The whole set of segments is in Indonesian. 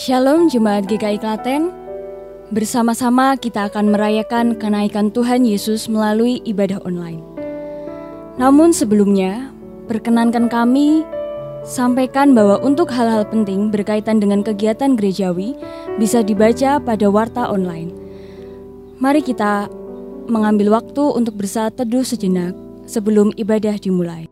Shalom Jemaat GKI Klaten. Bersama-sama kita akan merayakan kenaikan Tuhan Yesus melalui ibadah online. Namun sebelumnya, perkenankan kami sampaikan bahwa untuk hal-hal penting berkaitan dengan kegiatan gerejawi bisa dibaca pada warta online. Mari kita mengambil waktu untuk bersaat teduh sejenak sebelum ibadah dimulai.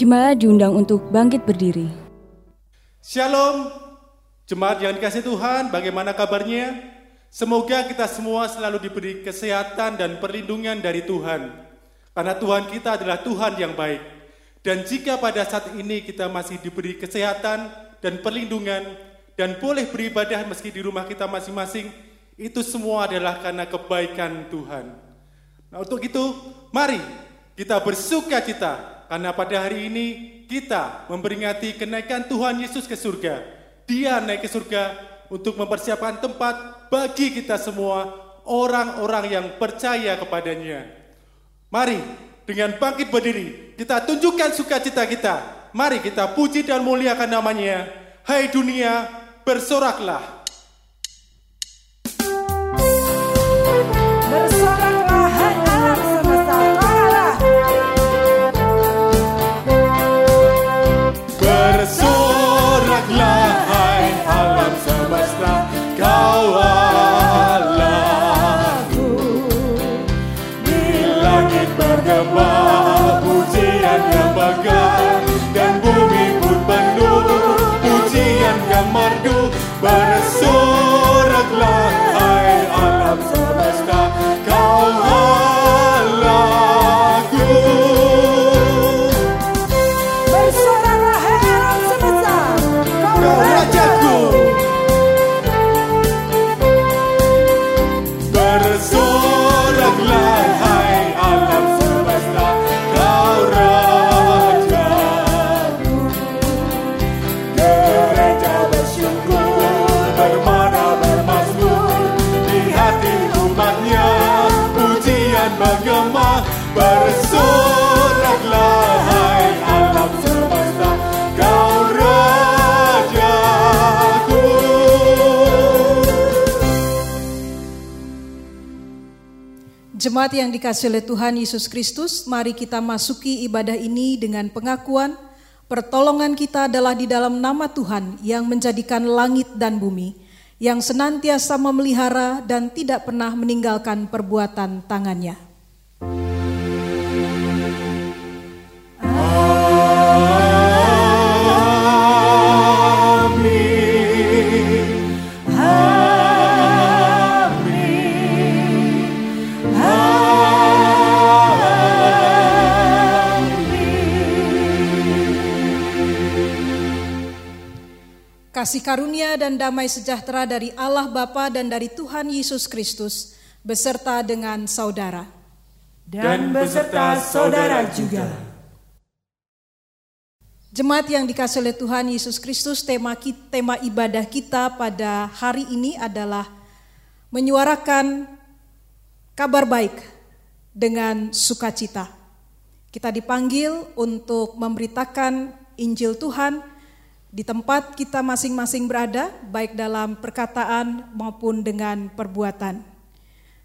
Jemaat diundang untuk bangkit berdiri. Shalom, jemaat yang dikasih Tuhan, bagaimana kabarnya? Semoga kita semua selalu diberi kesehatan dan perlindungan dari Tuhan. Karena Tuhan kita adalah Tuhan yang baik. Dan jika pada saat ini kita masih diberi kesehatan dan perlindungan dan boleh beribadah meski di rumah kita masing-masing, itu semua adalah karena kebaikan Tuhan. Nah, untuk itu, mari kita bersuka cita karena pada hari ini kita memperingati kenaikan Tuhan Yesus ke surga. Dia naik ke surga untuk mempersiapkan tempat bagi kita semua orang-orang yang percaya kepadanya. Mari dengan bangkit berdiri kita tunjukkan sukacita kita. Mari kita puji dan muliakan namanya. Hai dunia, bersoraklah. Jemaat yang dikasih oleh Tuhan Yesus Kristus, mari kita masuki ibadah ini dengan pengakuan pertolongan kita adalah di dalam nama Tuhan yang menjadikan langit dan bumi, yang senantiasa memelihara dan tidak pernah meninggalkan perbuatan tangannya. Kasih karunia dan damai sejahtera dari Allah Bapa dan dari Tuhan Yesus Kristus beserta dengan saudara. Dan beserta saudara juga. Jemaat yang dikasih oleh Tuhan Yesus Kristus, tema, tema ibadah kita pada hari ini adalah menyuarakan kabar baik dengan sukacita. Kita dipanggil untuk memberitakan Injil Tuhan di tempat kita masing-masing berada, baik dalam perkataan maupun dengan perbuatan.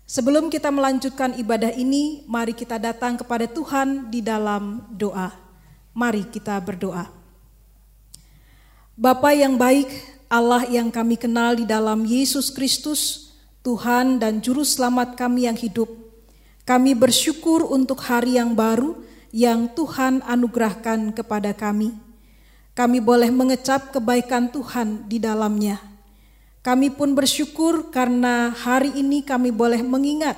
Sebelum kita melanjutkan ibadah ini, mari kita datang kepada Tuhan di dalam doa. Mari kita berdoa. Bapa yang baik, Allah yang kami kenal di dalam Yesus Kristus, Tuhan dan Juru Selamat kami yang hidup, kami bersyukur untuk hari yang baru yang Tuhan anugerahkan kepada kami. Kami boleh mengecap kebaikan Tuhan di dalamnya. Kami pun bersyukur karena hari ini kami boleh mengingat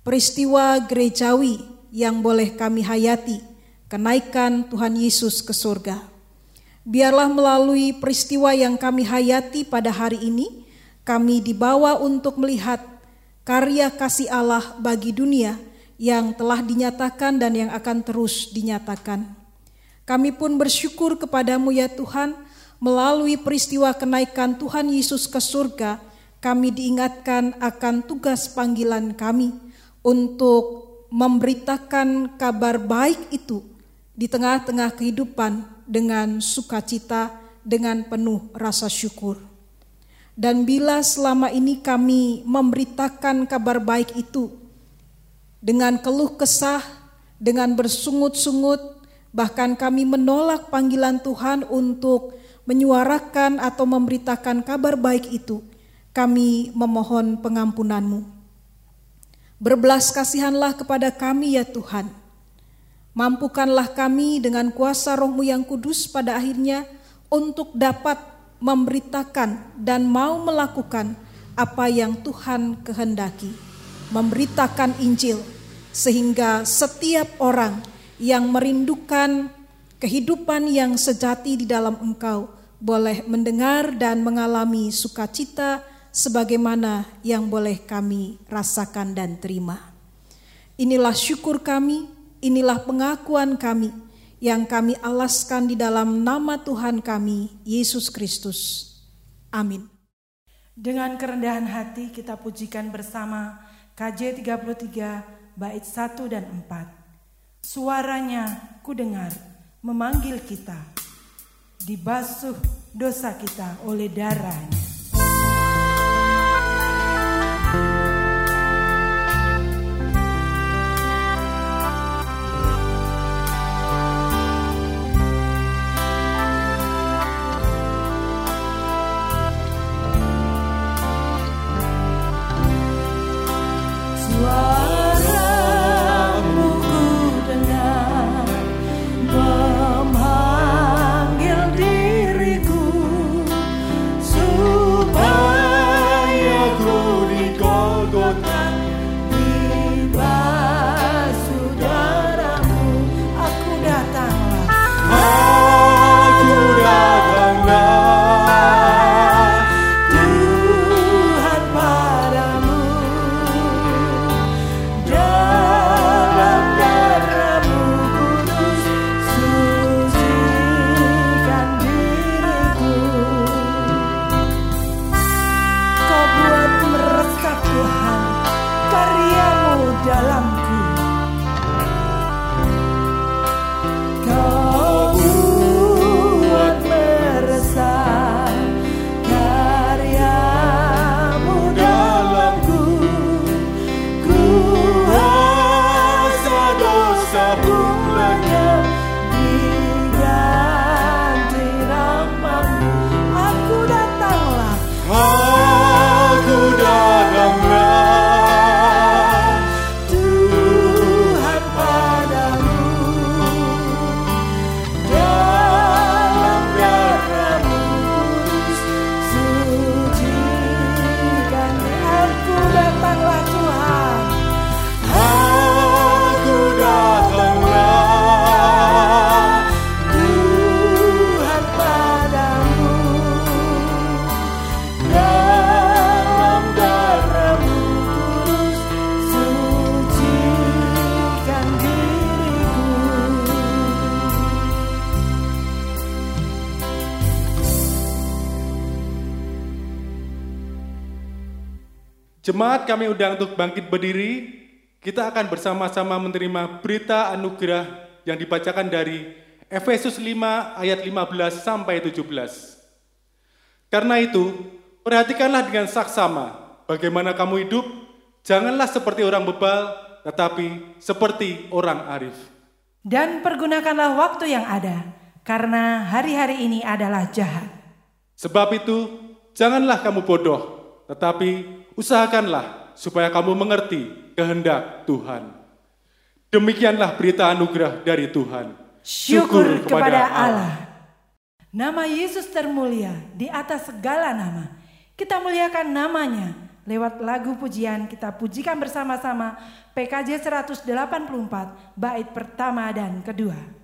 peristiwa gerejawi yang boleh kami hayati, kenaikan Tuhan Yesus ke surga. Biarlah melalui peristiwa yang kami hayati pada hari ini, kami dibawa untuk melihat karya kasih Allah bagi dunia yang telah dinyatakan dan yang akan terus dinyatakan. Kami pun bersyukur kepadamu ya Tuhan melalui peristiwa kenaikan Tuhan Yesus ke surga kami diingatkan akan tugas panggilan kami untuk memberitakan kabar baik itu di tengah-tengah kehidupan dengan sukacita, dengan penuh rasa syukur. Dan bila selama ini kami memberitakan kabar baik itu dengan keluh kesah, dengan bersungut-sungut, bahkan kami menolak panggilan Tuhan untuk menyuarakan atau memberitakan kabar baik itu, kami memohon pengampunanmu. Berbelas kasihanlah kepada kami ya Tuhan. Mampukanlah kami dengan kuasa rohmu yang kudus pada akhirnya untuk dapat memberitakan dan mau melakukan apa yang Tuhan kehendaki. Memberitakan Injil sehingga setiap orang yang merindukan kehidupan yang sejati di dalam engkau boleh mendengar dan mengalami sukacita, sebagaimana yang boleh kami rasakan dan terima. Inilah syukur kami, inilah pengakuan kami yang kami alaskan di dalam nama Tuhan kami, Yesus Kristus. Amin. Dengan kerendahan hati kita pujikan bersama KJ 33 bait 1 dan 4. Suaranya ku dengar memanggil kita. Dibasuh dosa kita oleh darahnya. Jemaat kami undang untuk bangkit berdiri. Kita akan bersama-sama menerima berita anugerah yang dibacakan dari Efesus 5 ayat 15 sampai 17. Karena itu, perhatikanlah dengan saksama bagaimana kamu hidup, janganlah seperti orang bebal, tetapi seperti orang arif. Dan pergunakanlah waktu yang ada, karena hari-hari ini adalah jahat. Sebab itu, janganlah kamu bodoh, tetapi usahakanlah supaya kamu mengerti kehendak Tuhan. Demikianlah berita anugerah dari Tuhan. Syukur, Syukur kepada Allah. Nama Yesus termulia di atas segala nama. Kita muliakan namanya lewat lagu pujian kita pujikan bersama-sama PKJ 184 bait pertama dan kedua.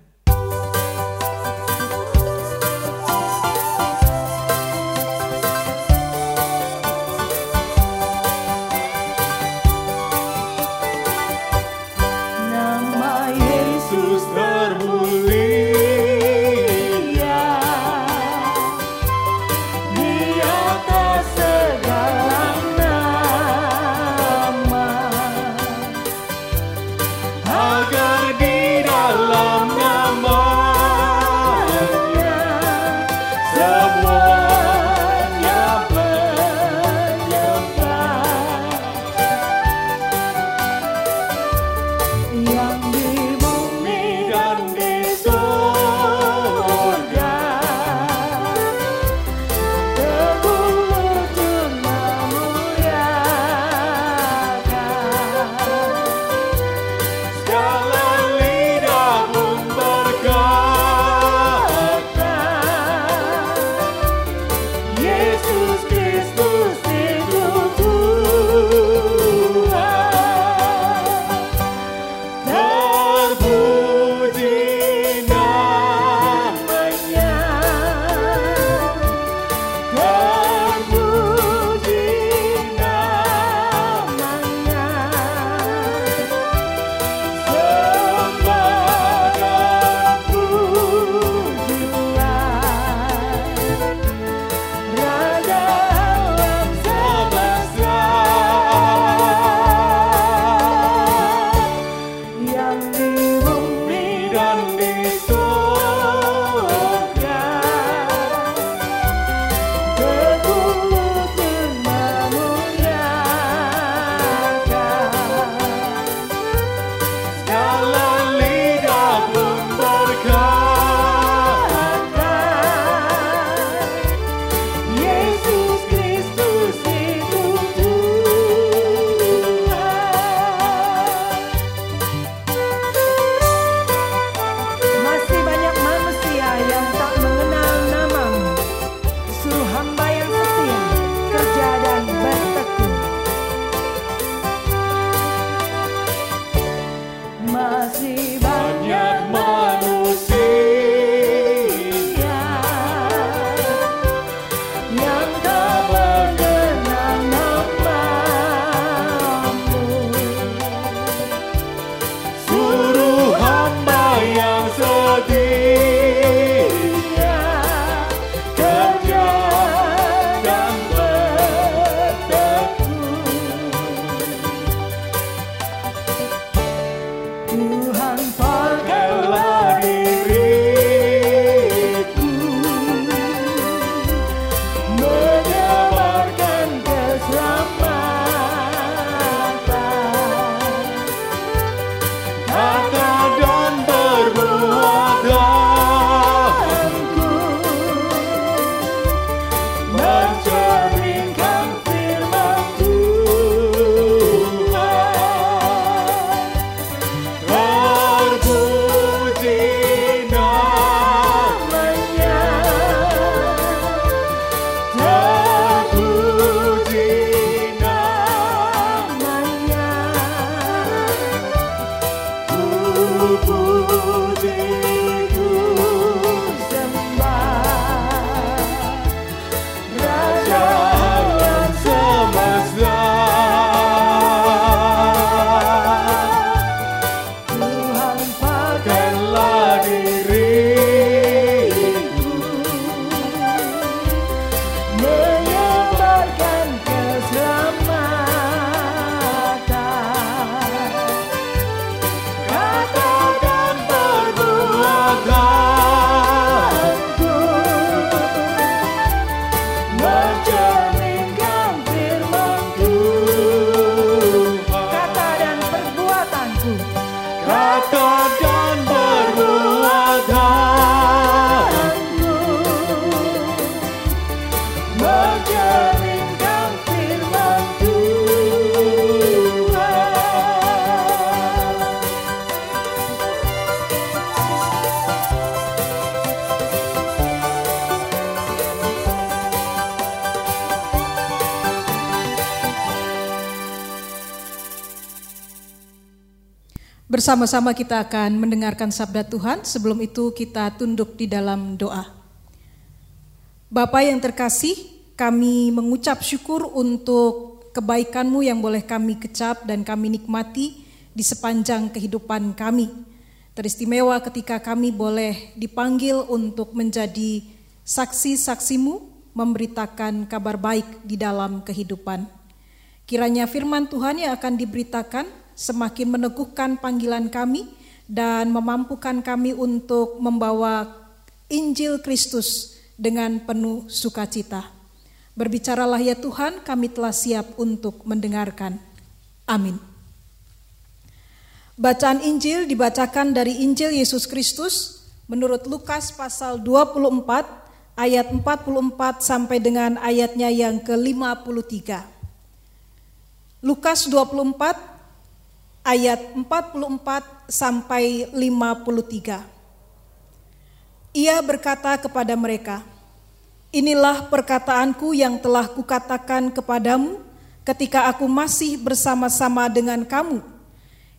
Bode. Bersama-sama kita akan mendengarkan sabda Tuhan, sebelum itu kita tunduk di dalam doa. Bapak yang terkasih, kami mengucap syukur untuk kebaikanmu yang boleh kami kecap dan kami nikmati di sepanjang kehidupan kami. Teristimewa ketika kami boleh dipanggil untuk menjadi saksi-saksimu memberitakan kabar baik di dalam kehidupan. Kiranya firman Tuhan yang akan diberitakan semakin meneguhkan panggilan kami dan memampukan kami untuk membawa Injil Kristus dengan penuh sukacita. Berbicaralah ya Tuhan, kami telah siap untuk mendengarkan. Amin. Bacaan Injil dibacakan dari Injil Yesus Kristus menurut Lukas pasal 24 ayat 44 sampai dengan ayatnya yang ke-53. Lukas 24 ayat 44 sampai 53. Ia berkata kepada mereka, Inilah perkataanku yang telah kukatakan kepadamu ketika aku masih bersama-sama dengan kamu,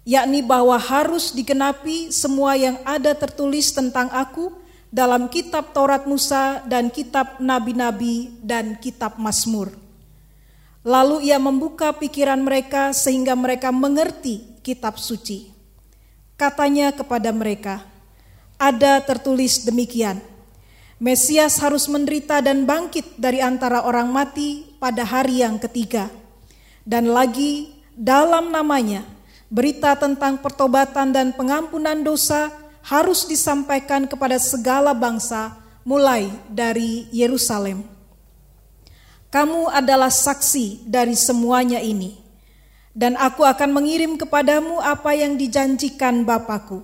yakni bahwa harus digenapi semua yang ada tertulis tentang aku dalam kitab Taurat Musa dan kitab nabi-nabi dan kitab Mazmur. Lalu ia membuka pikiran mereka sehingga mereka mengerti kitab suci. Katanya kepada mereka, ada tertulis demikian, Mesias harus menderita dan bangkit dari antara orang mati pada hari yang ketiga. Dan lagi dalam namanya berita tentang pertobatan dan pengampunan dosa harus disampaikan kepada segala bangsa mulai dari Yerusalem. Kamu adalah saksi dari semuanya ini, dan aku akan mengirim kepadamu apa yang dijanjikan Bapakku.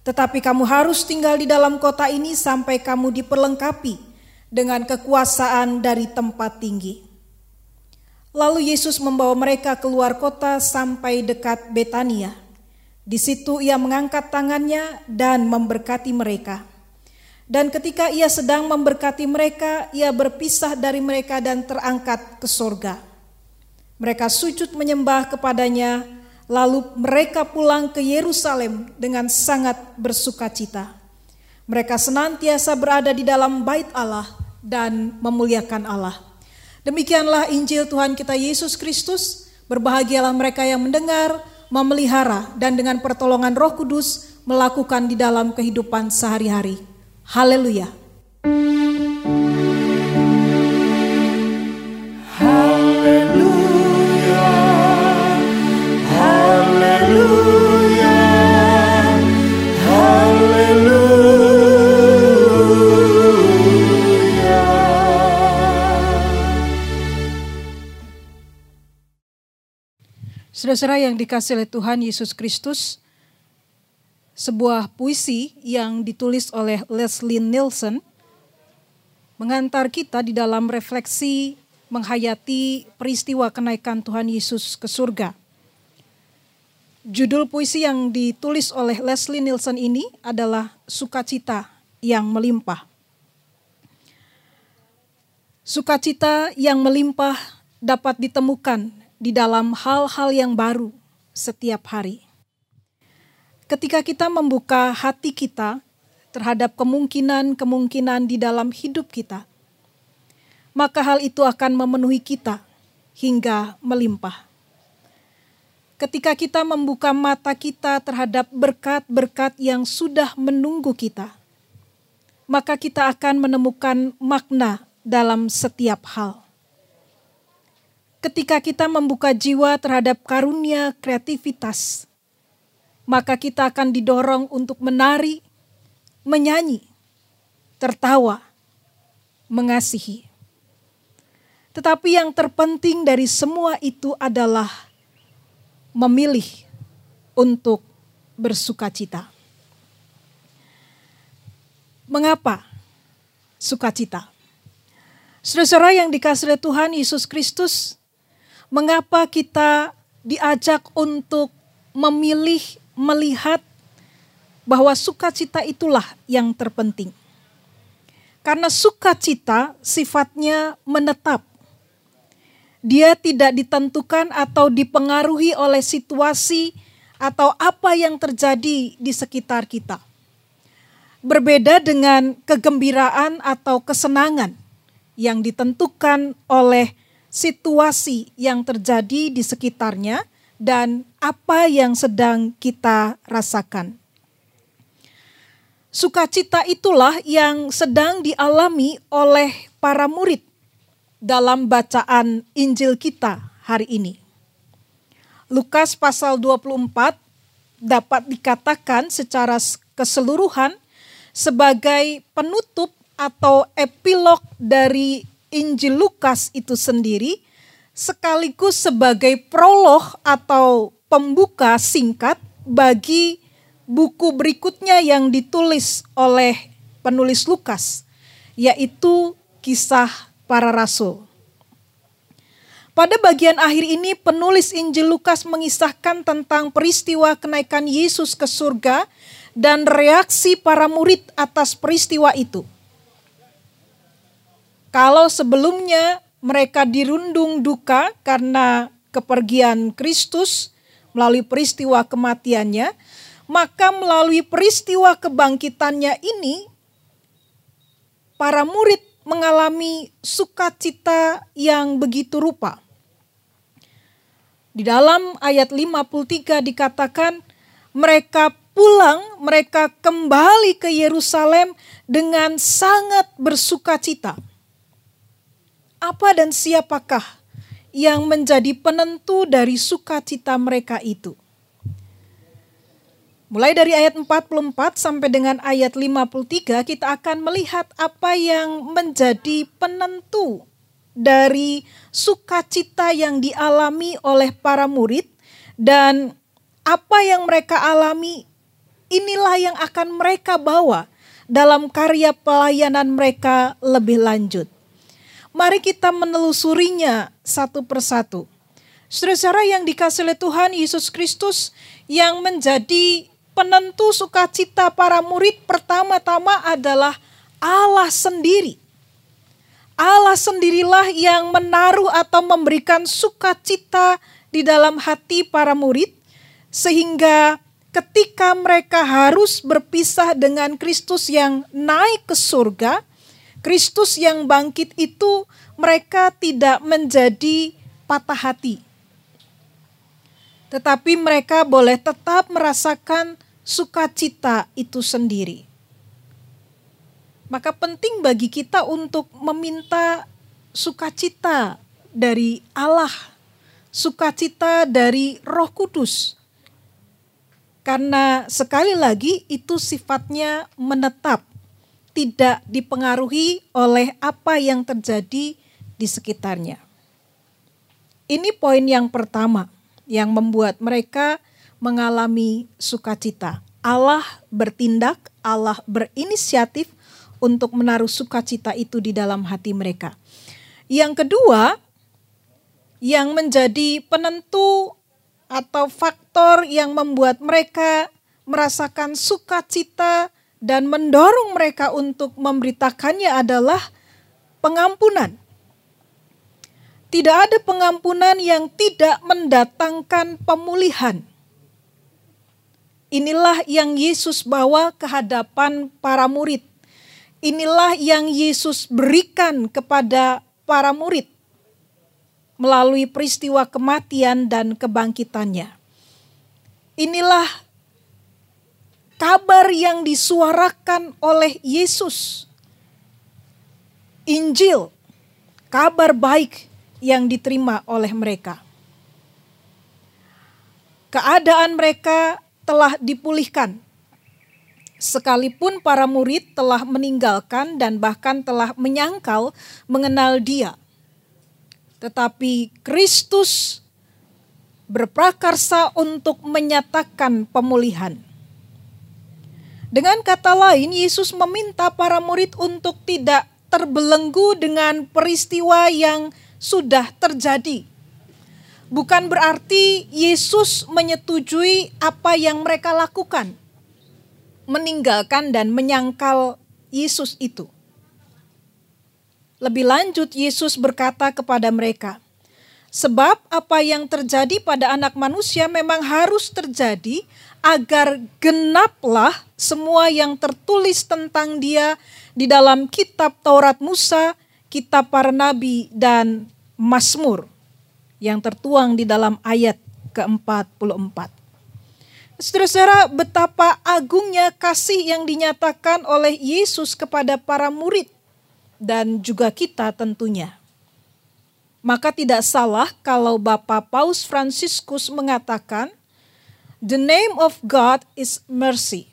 Tetapi kamu harus tinggal di dalam kota ini sampai kamu diperlengkapi dengan kekuasaan dari tempat tinggi. Lalu Yesus membawa mereka keluar kota sampai dekat Betania. Di situ ia mengangkat tangannya dan memberkati mereka. Dan ketika ia sedang memberkati mereka, ia berpisah dari mereka dan terangkat ke sorga. Mereka sujud menyembah kepadanya, lalu mereka pulang ke Yerusalem dengan sangat bersuka cita. Mereka senantiasa berada di dalam bait Allah dan memuliakan Allah. Demikianlah Injil Tuhan kita Yesus Kristus. Berbahagialah mereka yang mendengar, memelihara, dan dengan pertolongan Roh Kudus melakukan di dalam kehidupan sehari-hari. Haleluya! Saudara-saudara yang dikasih oleh Tuhan Yesus Kristus, sebuah puisi yang ditulis oleh Leslie Nielsen mengantar kita di dalam refleksi menghayati peristiwa kenaikan Tuhan Yesus ke surga. Judul puisi yang ditulis oleh Leslie Nielsen ini adalah Sukacita yang Melimpah. Sukacita yang melimpah dapat ditemukan di dalam hal-hal yang baru setiap hari. Ketika kita membuka hati kita terhadap kemungkinan-kemungkinan di dalam hidup kita, maka hal itu akan memenuhi kita hingga melimpah. Ketika kita membuka mata kita terhadap berkat-berkat yang sudah menunggu kita, maka kita akan menemukan makna dalam setiap hal ketika kita membuka jiwa terhadap karunia kreativitas, maka kita akan didorong untuk menari, menyanyi, tertawa, mengasihi. Tetapi yang terpenting dari semua itu adalah memilih untuk bersuka cita. Mengapa sukacita? Saudara-saudara yang dikasih oleh Tuhan Yesus Kristus, mengapa kita diajak untuk memilih melihat bahwa sukacita itulah yang terpenting. Karena sukacita sifatnya menetap. Dia tidak ditentukan atau dipengaruhi oleh situasi atau apa yang terjadi di sekitar kita. Berbeda dengan kegembiraan atau kesenangan yang ditentukan oleh situasi yang terjadi di sekitarnya dan apa yang sedang kita rasakan. Sukacita itulah yang sedang dialami oleh para murid dalam bacaan Injil kita hari ini. Lukas pasal 24 dapat dikatakan secara keseluruhan sebagai penutup atau epilog dari Injil Lukas itu sendiri sekaligus sebagai prolog atau pembuka singkat bagi buku berikutnya yang ditulis oleh penulis Lukas, yaitu kisah para rasul. Pada bagian akhir ini penulis Injil Lukas mengisahkan tentang peristiwa kenaikan Yesus ke surga dan reaksi para murid atas peristiwa itu. Kalau sebelumnya mereka dirundung duka karena kepergian Kristus melalui peristiwa kematiannya, maka melalui peristiwa kebangkitannya ini para murid mengalami sukacita yang begitu rupa. Di dalam ayat 53 dikatakan mereka pulang, mereka kembali ke Yerusalem dengan sangat bersukacita. Apa dan siapakah yang menjadi penentu dari sukacita mereka itu? Mulai dari ayat 44 sampai dengan ayat 53 kita akan melihat apa yang menjadi penentu dari sukacita yang dialami oleh para murid dan apa yang mereka alami inilah yang akan mereka bawa dalam karya pelayanan mereka lebih lanjut. Mari kita menelusurinya satu persatu. Saudara-saudara yang dikasih oleh Tuhan Yesus Kristus yang menjadi penentu sukacita para murid pertama-tama adalah Allah sendiri. Allah sendirilah yang menaruh atau memberikan sukacita di dalam hati para murid, sehingga ketika mereka harus berpisah dengan Kristus yang naik ke surga, Kristus yang bangkit itu mereka tidak menjadi patah hati. Tetapi mereka boleh tetap merasakan sukacita itu sendiri. Maka penting bagi kita untuk meminta sukacita dari Allah, sukacita dari Roh Kudus. Karena sekali lagi itu sifatnya menetap, tidak dipengaruhi oleh apa yang terjadi di sekitarnya. Ini poin yang pertama yang membuat mereka mengalami sukacita. Allah bertindak, Allah berinisiatif untuk menaruh sukacita itu di dalam hati mereka. Yang kedua, yang menjadi penentu atau faktor yang membuat mereka merasakan sukacita dan mendorong mereka untuk memberitakannya adalah pengampunan. Tidak ada pengampunan yang tidak mendatangkan pemulihan. Inilah yang Yesus bawa ke hadapan para murid Inilah yang Yesus berikan kepada para murid melalui peristiwa kematian dan kebangkitannya. Inilah kabar yang disuarakan oleh Yesus. Injil, kabar baik yang diterima oleh mereka. Keadaan mereka telah dipulihkan sekalipun para murid telah meninggalkan dan bahkan telah menyangkal mengenal Dia. Tetapi Kristus berprakarsa untuk menyatakan pemulihan. Dengan kata lain, Yesus meminta para murid untuk tidak terbelenggu dengan peristiwa yang sudah terjadi. Bukan berarti Yesus menyetujui apa yang mereka lakukan meninggalkan dan menyangkal Yesus itu. Lebih lanjut, Yesus berkata kepada mereka, "Sebab apa yang terjadi pada Anak Manusia memang harus terjadi, agar genaplah semua yang tertulis tentang Dia di dalam Kitab Taurat Musa, Kitab para Nabi, dan Mazmur." Yang tertuang di dalam ayat ke-44. Saudara-saudara, betapa agungnya kasih yang dinyatakan oleh Yesus kepada para murid dan juga kita tentunya. Maka tidak salah kalau Bapak Paus Fransiskus mengatakan, "The name of God is mercy."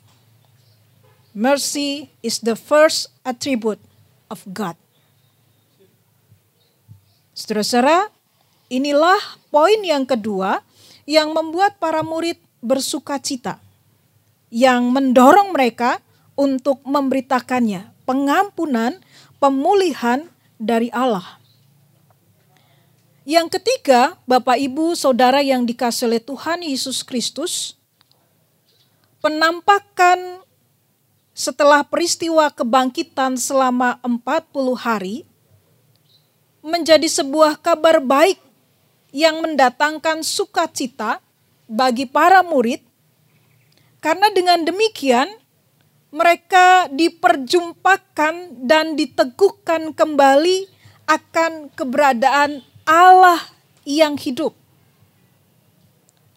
Mercy is the first attribute of God. Saudara-saudara, inilah poin yang kedua yang membuat para murid bersuka cita, yang mendorong mereka untuk memberitakannya, pengampunan, pemulihan dari Allah. Yang ketiga, Bapak Ibu Saudara yang dikasih oleh Tuhan Yesus Kristus, penampakan setelah peristiwa kebangkitan selama 40 hari menjadi sebuah kabar baik yang mendatangkan sukacita bagi para murid. Karena dengan demikian mereka diperjumpakan dan diteguhkan kembali akan keberadaan Allah yang hidup.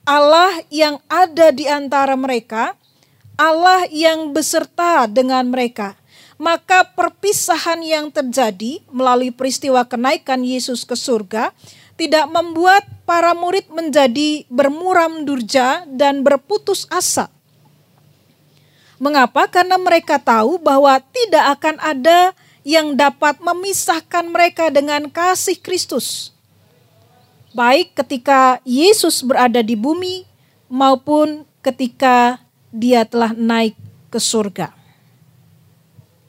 Allah yang ada di antara mereka Allah yang beserta dengan mereka. Maka perpisahan yang terjadi melalui peristiwa kenaikan Yesus ke surga tidak membuat para murid menjadi bermuram durja dan berputus asa. Mengapa? Karena mereka tahu bahwa tidak akan ada yang dapat memisahkan mereka dengan kasih Kristus. Baik ketika Yesus berada di bumi maupun ketika dia telah naik ke surga.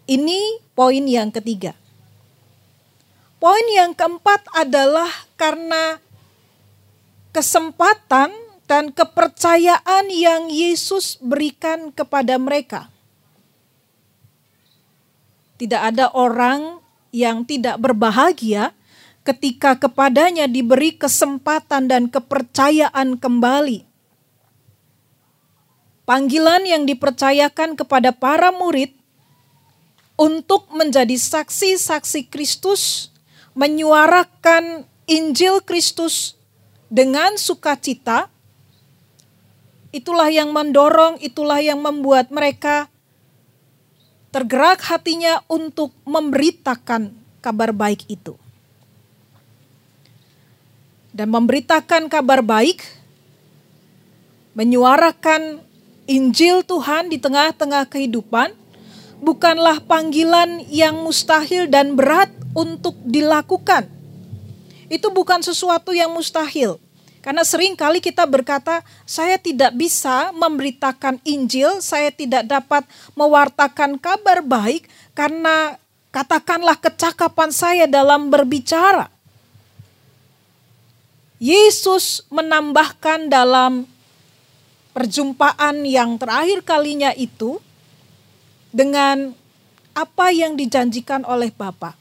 Ini poin yang ketiga. Poin yang keempat adalah karena kesempatan dan kepercayaan yang Yesus berikan kepada mereka. Tidak ada orang yang tidak berbahagia ketika kepadanya diberi kesempatan dan kepercayaan kembali panggilan yang dipercayakan kepada para murid untuk menjadi saksi-saksi Kristus, menyuarakan Injil Kristus dengan sukacita, itulah yang mendorong, itulah yang membuat mereka tergerak hatinya untuk memberitakan kabar baik itu. Dan memberitakan kabar baik, menyuarakan Injil Tuhan di tengah-tengah kehidupan bukanlah panggilan yang mustahil dan berat untuk dilakukan. Itu bukan sesuatu yang mustahil. Karena sering kali kita berkata, saya tidak bisa memberitakan Injil, saya tidak dapat mewartakan kabar baik karena katakanlah kecakapan saya dalam berbicara. Yesus menambahkan dalam perjumpaan yang terakhir kalinya itu dengan apa yang dijanjikan oleh Bapa.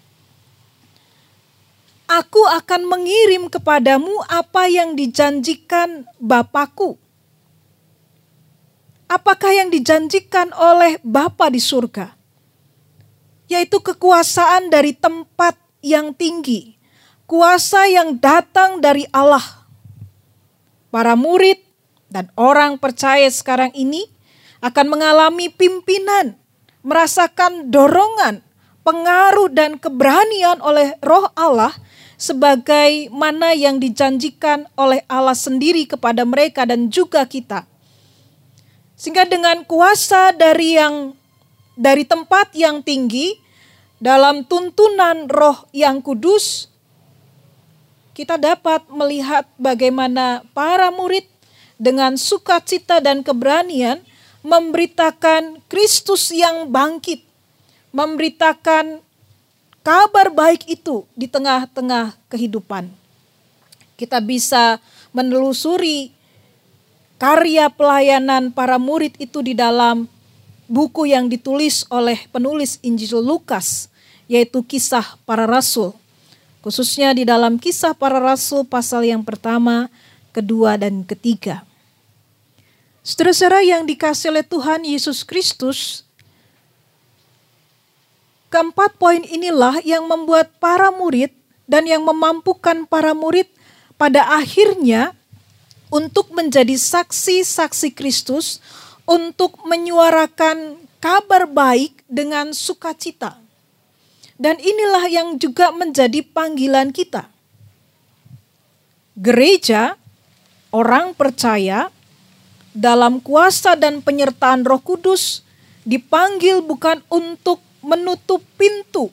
Aku akan mengirim kepadamu apa yang dijanjikan Bapakku. Apakah yang dijanjikan oleh Bapa di surga? Yaitu kekuasaan dari tempat yang tinggi, kuasa yang datang dari Allah. Para murid dan orang percaya sekarang ini akan mengalami pimpinan, merasakan dorongan, pengaruh dan keberanian oleh roh Allah sebagai mana yang dijanjikan oleh Allah sendiri kepada mereka dan juga kita. Sehingga dengan kuasa dari yang dari tempat yang tinggi dalam tuntunan roh yang kudus kita dapat melihat bagaimana para murid dengan sukacita dan keberanian memberitakan Kristus yang bangkit, memberitakan kabar baik itu di tengah-tengah kehidupan. Kita bisa menelusuri karya pelayanan para murid itu di dalam buku yang ditulis oleh penulis Injil Lukas, yaitu kisah para rasul. Khususnya di dalam kisah para rasul pasal yang pertama, kedua, dan ketiga. Saudara-saudara yang dikasih oleh Tuhan Yesus Kristus, keempat poin inilah yang membuat para murid dan yang memampukan para murid pada akhirnya untuk menjadi saksi-saksi Kristus, untuk menyuarakan kabar baik dengan sukacita. Dan inilah yang juga menjadi panggilan kita. Gereja, orang percaya dalam kuasa dan penyertaan Roh Kudus dipanggil bukan untuk menutup pintu.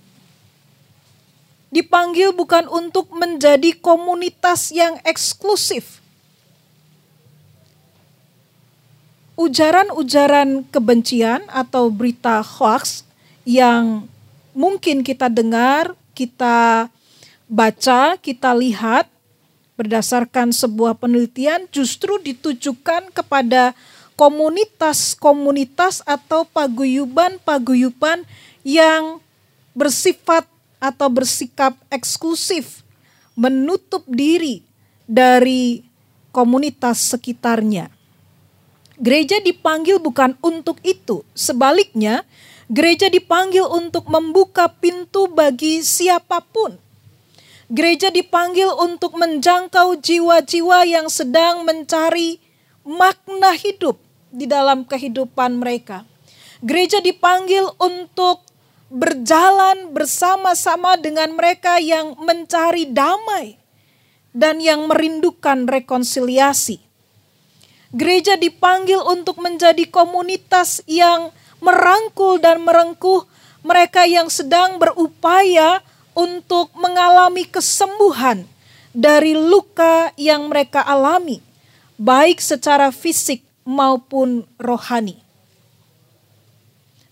Dipanggil bukan untuk menjadi komunitas yang eksklusif. Ujaran-ujaran kebencian atau berita hoax yang mungkin kita dengar, kita baca, kita lihat berdasarkan sebuah penelitian justru ditujukan kepada komunitas-komunitas atau paguyuban-paguyuban yang bersifat atau bersikap eksklusif, menutup diri dari komunitas sekitarnya. Gereja dipanggil bukan untuk itu, sebaliknya, gereja dipanggil untuk membuka pintu bagi siapa pun. Gereja dipanggil untuk menjangkau jiwa-jiwa yang sedang mencari makna hidup di dalam kehidupan mereka. Gereja dipanggil untuk berjalan bersama-sama dengan mereka yang mencari damai dan yang merindukan rekonsiliasi. Gereja dipanggil untuk menjadi komunitas yang merangkul dan merengkuh mereka yang sedang berupaya untuk mengalami kesembuhan dari luka yang mereka alami, baik secara fisik maupun rohani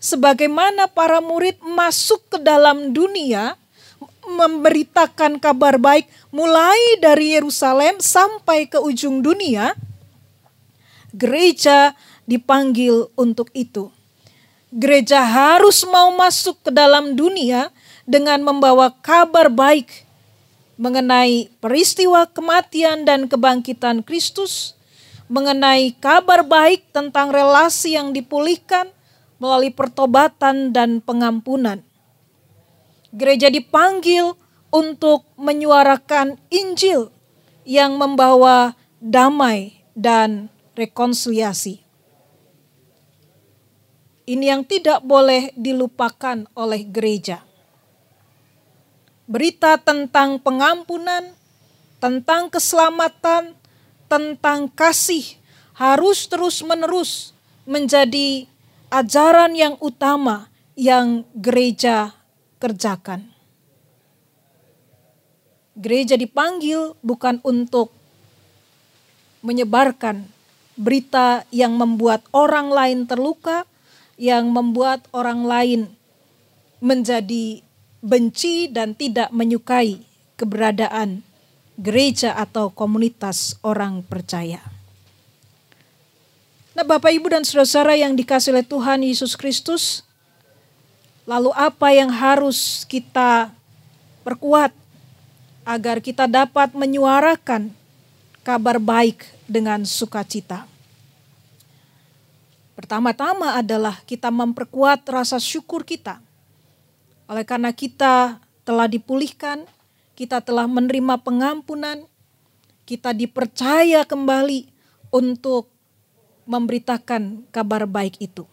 sebagaimana para murid masuk ke dalam dunia memberitakan kabar baik mulai dari Yerusalem sampai ke ujung dunia, gereja dipanggil untuk itu. Gereja harus mau masuk ke dalam dunia dengan membawa kabar baik mengenai peristiwa kematian dan kebangkitan Kristus, mengenai kabar baik tentang relasi yang dipulihkan, melalui pertobatan dan pengampunan. Gereja dipanggil untuk menyuarakan Injil yang membawa damai dan rekonsiliasi. Ini yang tidak boleh dilupakan oleh gereja. Berita tentang pengampunan, tentang keselamatan, tentang kasih harus terus-menerus menjadi ajaran yang utama yang gereja kerjakan. Gereja dipanggil bukan untuk menyebarkan berita yang membuat orang lain terluka, yang membuat orang lain menjadi benci dan tidak menyukai keberadaan gereja atau komunitas orang percaya. Nah Bapak Ibu dan Saudara-saudara yang dikasih oleh Tuhan Yesus Kristus, lalu apa yang harus kita perkuat agar kita dapat menyuarakan kabar baik dengan sukacita? Pertama-tama adalah kita memperkuat rasa syukur kita. Oleh karena kita telah dipulihkan, kita telah menerima pengampunan, kita dipercaya kembali untuk memberitakan kabar baik itu.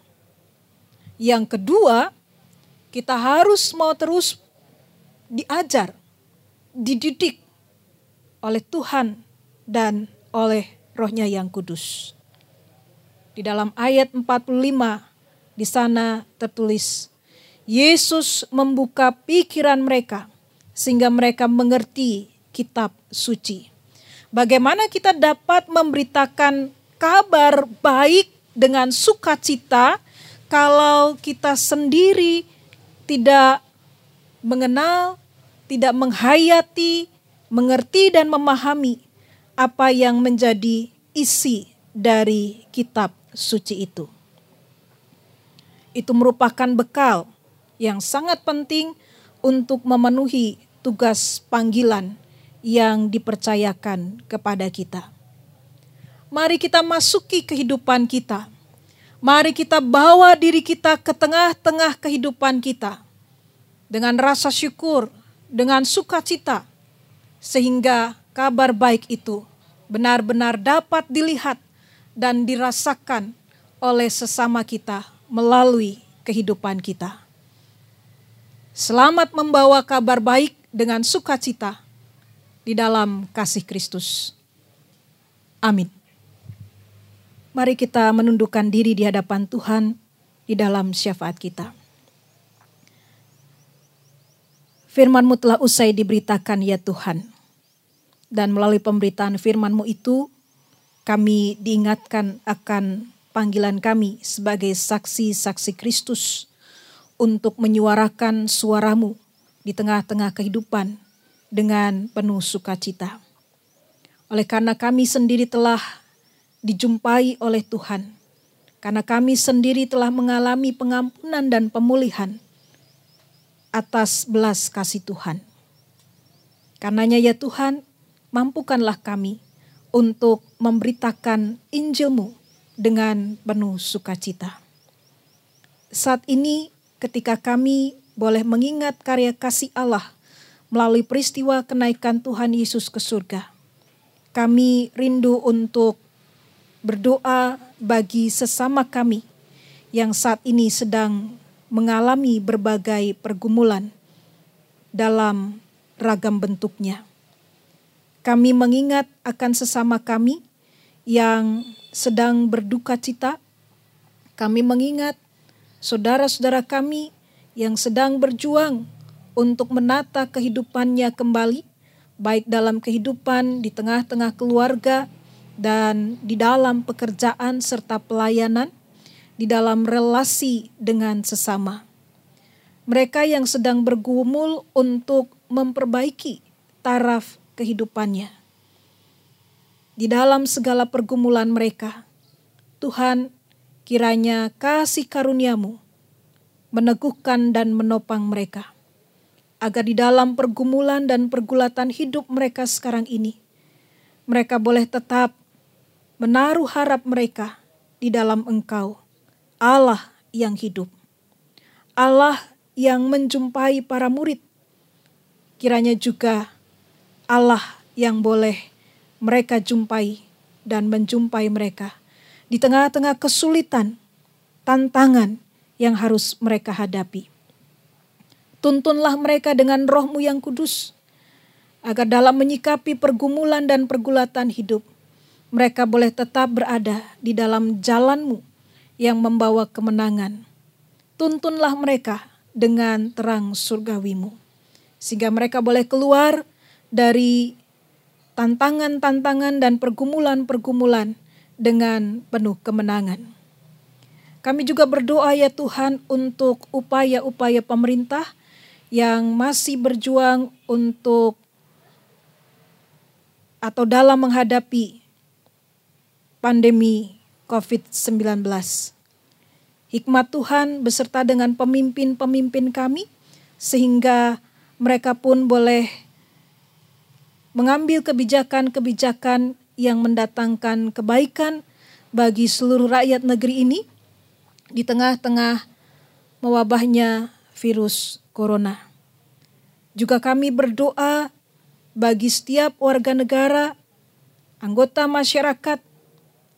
Yang kedua, kita harus mau terus diajar, dididik oleh Tuhan dan oleh rohnya yang kudus. Di dalam ayat 45 di sana tertulis, Yesus membuka pikiran mereka sehingga mereka mengerti kitab suci. Bagaimana kita dapat memberitakan kabar baik dengan sukacita kalau kita sendiri tidak mengenal, tidak menghayati, mengerti dan memahami apa yang menjadi isi dari kitab suci itu. Itu merupakan bekal yang sangat penting untuk memenuhi tugas panggilan yang dipercayakan kepada kita. Mari kita masuki kehidupan kita. Mari kita bawa diri kita ke tengah-tengah kehidupan kita dengan rasa syukur, dengan sukacita, sehingga kabar baik itu benar-benar dapat dilihat dan dirasakan oleh sesama kita melalui kehidupan kita. Selamat membawa kabar baik dengan sukacita di dalam kasih Kristus. Amin. Mari kita menundukkan diri di hadapan Tuhan di dalam syafaat kita. Firman-Mu telah usai diberitakan ya Tuhan. Dan melalui pemberitaan firman-Mu itu, kami diingatkan akan panggilan kami sebagai saksi-saksi Kristus untuk menyuarakan suaramu di tengah-tengah kehidupan dengan penuh sukacita. Oleh karena kami sendiri telah dijumpai oleh Tuhan. Karena kami sendiri telah mengalami pengampunan dan pemulihan atas belas kasih Tuhan. Karenanya ya Tuhan, mampukanlah kami untuk memberitakan Injilmu dengan penuh sukacita. Saat ini ketika kami boleh mengingat karya kasih Allah melalui peristiwa kenaikan Tuhan Yesus ke surga. Kami rindu untuk berdoa bagi sesama kami yang saat ini sedang mengalami berbagai pergumulan dalam ragam bentuknya. Kami mengingat akan sesama kami yang sedang berduka cita. Kami mengingat saudara-saudara kami yang sedang berjuang untuk menata kehidupannya kembali, baik dalam kehidupan di tengah-tengah keluarga, dan di dalam pekerjaan serta pelayanan, di dalam relasi dengan sesama. Mereka yang sedang bergumul untuk memperbaiki taraf kehidupannya. Di dalam segala pergumulan mereka, Tuhan kiranya kasih karuniamu meneguhkan dan menopang mereka. Agar di dalam pergumulan dan pergulatan hidup mereka sekarang ini, mereka boleh tetap menaruh harap mereka di dalam Engkau, Allah yang hidup, Allah yang menjumpai para murid. Kiranya juga Allah yang boleh mereka jumpai dan menjumpai mereka di tengah-tengah kesulitan, tantangan yang harus mereka hadapi. Tuntunlah mereka dengan rohmu yang kudus, agar dalam menyikapi pergumulan dan pergulatan hidup, mereka boleh tetap berada di dalam jalanmu yang membawa kemenangan. Tuntunlah mereka dengan terang surgawimu. Sehingga mereka boleh keluar dari tantangan-tantangan dan pergumulan-pergumulan dengan penuh kemenangan. Kami juga berdoa ya Tuhan untuk upaya-upaya pemerintah yang masih berjuang untuk atau dalam menghadapi pandemi COVID-19. Hikmat Tuhan beserta dengan pemimpin-pemimpin kami, sehingga mereka pun boleh mengambil kebijakan-kebijakan yang mendatangkan kebaikan bagi seluruh rakyat negeri ini di tengah-tengah mewabahnya virus corona. Juga kami berdoa bagi setiap warga negara, anggota masyarakat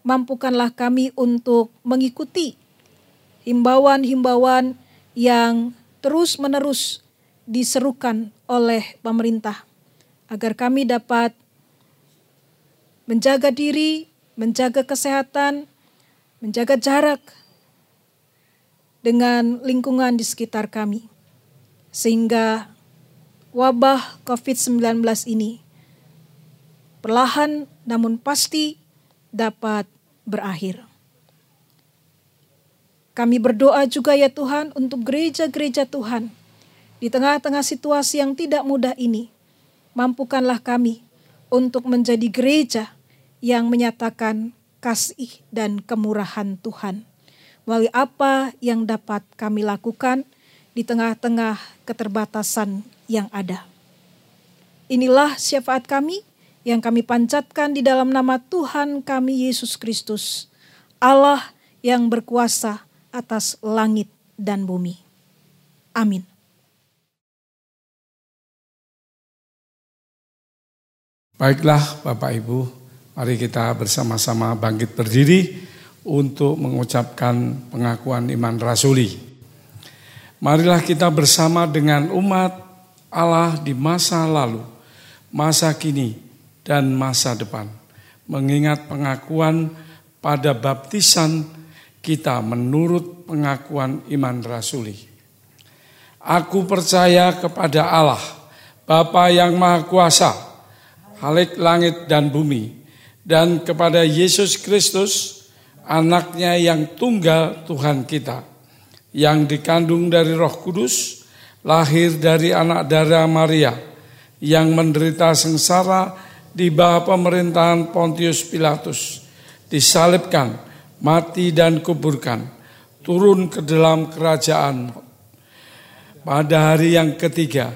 mampukanlah kami untuk mengikuti himbauan-himbauan yang terus-menerus diserukan oleh pemerintah agar kami dapat menjaga diri, menjaga kesehatan, menjaga jarak dengan lingkungan di sekitar kami. Sehingga wabah COVID-19 ini perlahan namun pasti dapat berakhir. Kami berdoa juga ya Tuhan untuk gereja-gereja Tuhan di tengah-tengah situasi yang tidak mudah ini. Mampukanlah kami untuk menjadi gereja yang menyatakan kasih dan kemurahan Tuhan melalui apa yang dapat kami lakukan di tengah-tengah keterbatasan yang ada. Inilah syafaat kami yang kami panjatkan di dalam nama Tuhan kami Yesus Kristus, Allah yang berkuasa atas langit dan bumi. Amin. Baiklah Bapak Ibu, mari kita bersama-sama bangkit berdiri untuk mengucapkan pengakuan iman rasuli. Marilah kita bersama dengan umat Allah di masa lalu, masa kini, dan masa depan. mengingat pengakuan pada baptisan kita menurut pengakuan iman rasuli. Aku percaya kepada Allah, Bapa yang Maha Kuasa, Halik langit dan bumi, dan kepada Yesus Kristus, anaknya yang tunggal Tuhan kita, yang dikandung dari roh kudus, lahir dari anak darah Maria, yang menderita sengsara di bawah pemerintahan Pontius Pilatus, disalibkan, mati dan kuburkan, turun ke dalam kerajaan. Pada hari yang ketiga,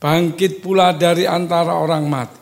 bangkit pula dari antara orang mati,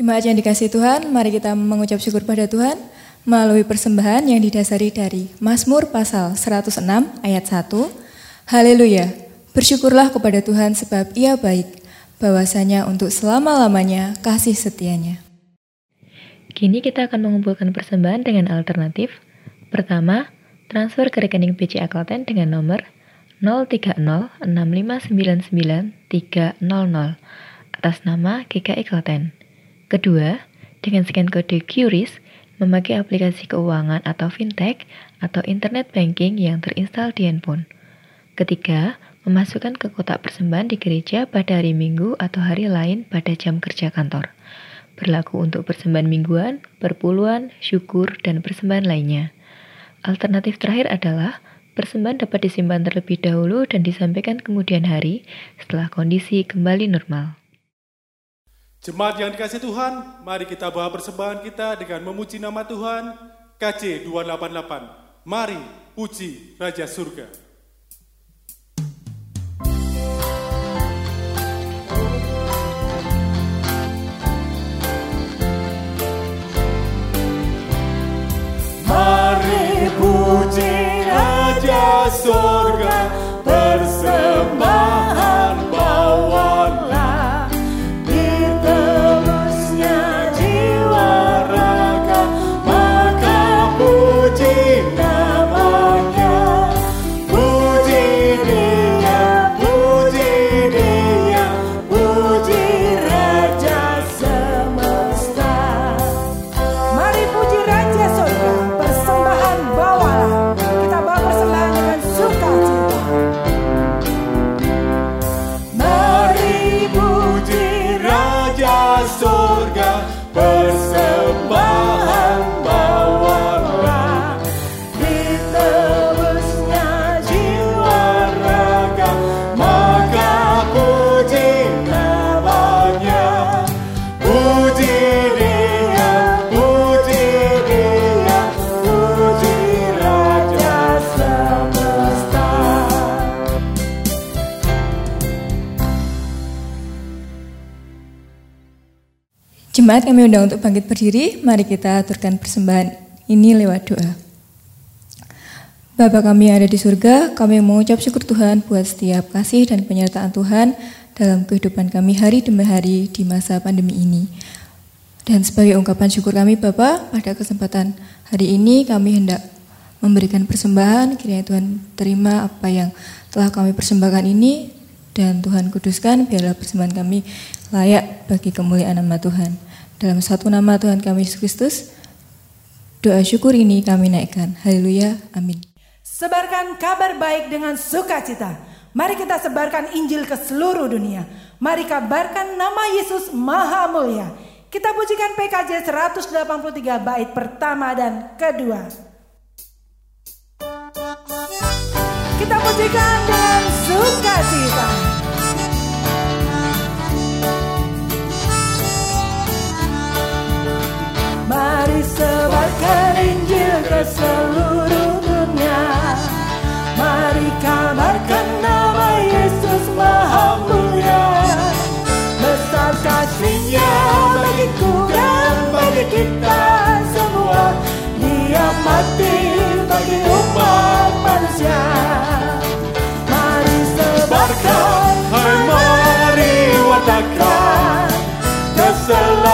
Jemaat yang dikasih Tuhan, mari kita mengucap syukur pada Tuhan melalui persembahan yang didasari dari Mazmur pasal 106 ayat 1. Haleluya, bersyukurlah kepada Tuhan sebab ia baik, bahwasanya untuk selama-lamanya kasih setianya. Kini kita akan mengumpulkan persembahan dengan alternatif. Pertama, transfer ke rekening BCA Klaten dengan nomor 0306599 atas nama GKI Klaten. Kedua, dengan scan kode QRIS, memakai aplikasi keuangan atau fintech atau internet banking yang terinstal di handphone. Ketiga, memasukkan ke kotak persembahan di gereja pada hari Minggu atau hari lain pada jam kerja kantor. Berlaku untuk persembahan mingguan, perpuluhan, syukur, dan persembahan lainnya. Alternatif terakhir adalah persembahan dapat disimpan terlebih dahulu dan disampaikan kemudian hari setelah kondisi kembali normal. Jemaat yang dikasih Tuhan, mari kita bawa persembahan kita dengan memuji nama Tuhan. KC 288. Mari puji Raja Surga. Mari puji Raja Surga Jemaat kami undang untuk bangkit berdiri, mari kita aturkan persembahan ini lewat doa. Bapa kami yang ada di surga, kami mengucap syukur Tuhan buat setiap kasih dan penyertaan Tuhan dalam kehidupan kami hari demi hari di masa pandemi ini. Dan sebagai ungkapan syukur kami Bapa, pada kesempatan hari ini kami hendak memberikan persembahan, kiranya Tuhan terima apa yang telah kami persembahkan ini dan Tuhan kuduskan biarlah persembahan kami layak bagi kemuliaan nama Tuhan. Dalam satu nama Tuhan kami Yesus Kristus, doa syukur ini kami naikkan. Haleluya, amin. Sebarkan kabar baik dengan sukacita. Mari kita sebarkan Injil ke seluruh dunia. Mari kabarkan nama Yesus Maha Mulia. Kita pujikan PKJ 183 bait pertama dan kedua. Kita pujikan dengan sukacita. Injil ke seluruh dunia. Mari kabarkan nama Yesus Maha Mulia. Besar kasihnya bagiku dan bagi kita semua. Dia mati bagi umat manusia. Mari sebarkan, hai mari ke seluruh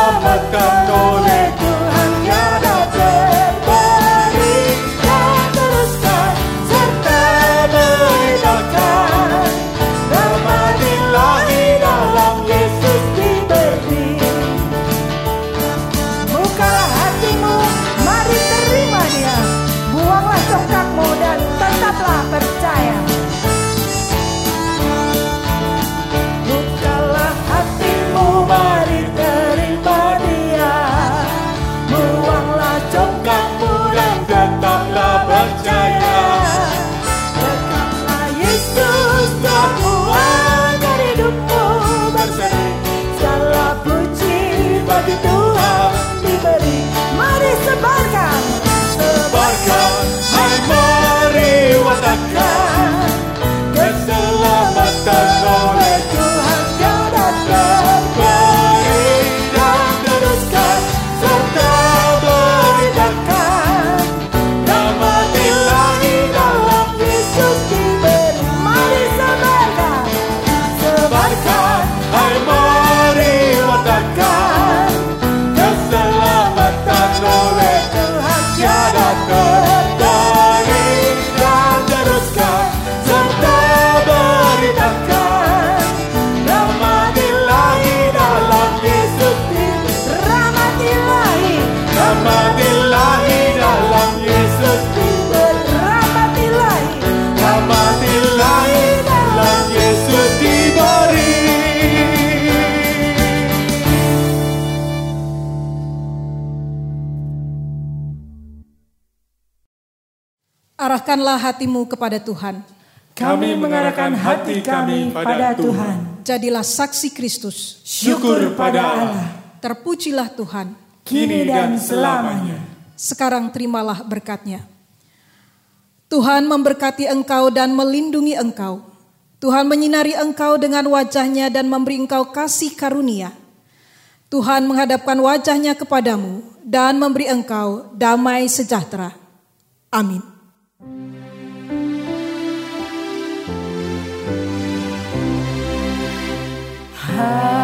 Arahkanlah hatimu kepada Tuhan. Kami mengarahkan hati kami pada Tuhan. Jadilah saksi Kristus. Syukur pada Allah, Terpujilah Tuhan. kini dan selamanya. Sekarang terimalah berkatnya. Tuhan memberkati engkau dan melindungi engkau. Tuhan menyinari engkau dengan wajahnya dan memberi engkau kasih karunia. Tuhan menghadapkan wajahnya kepadamu dan memberi engkau damai sejahtera. Amin. 하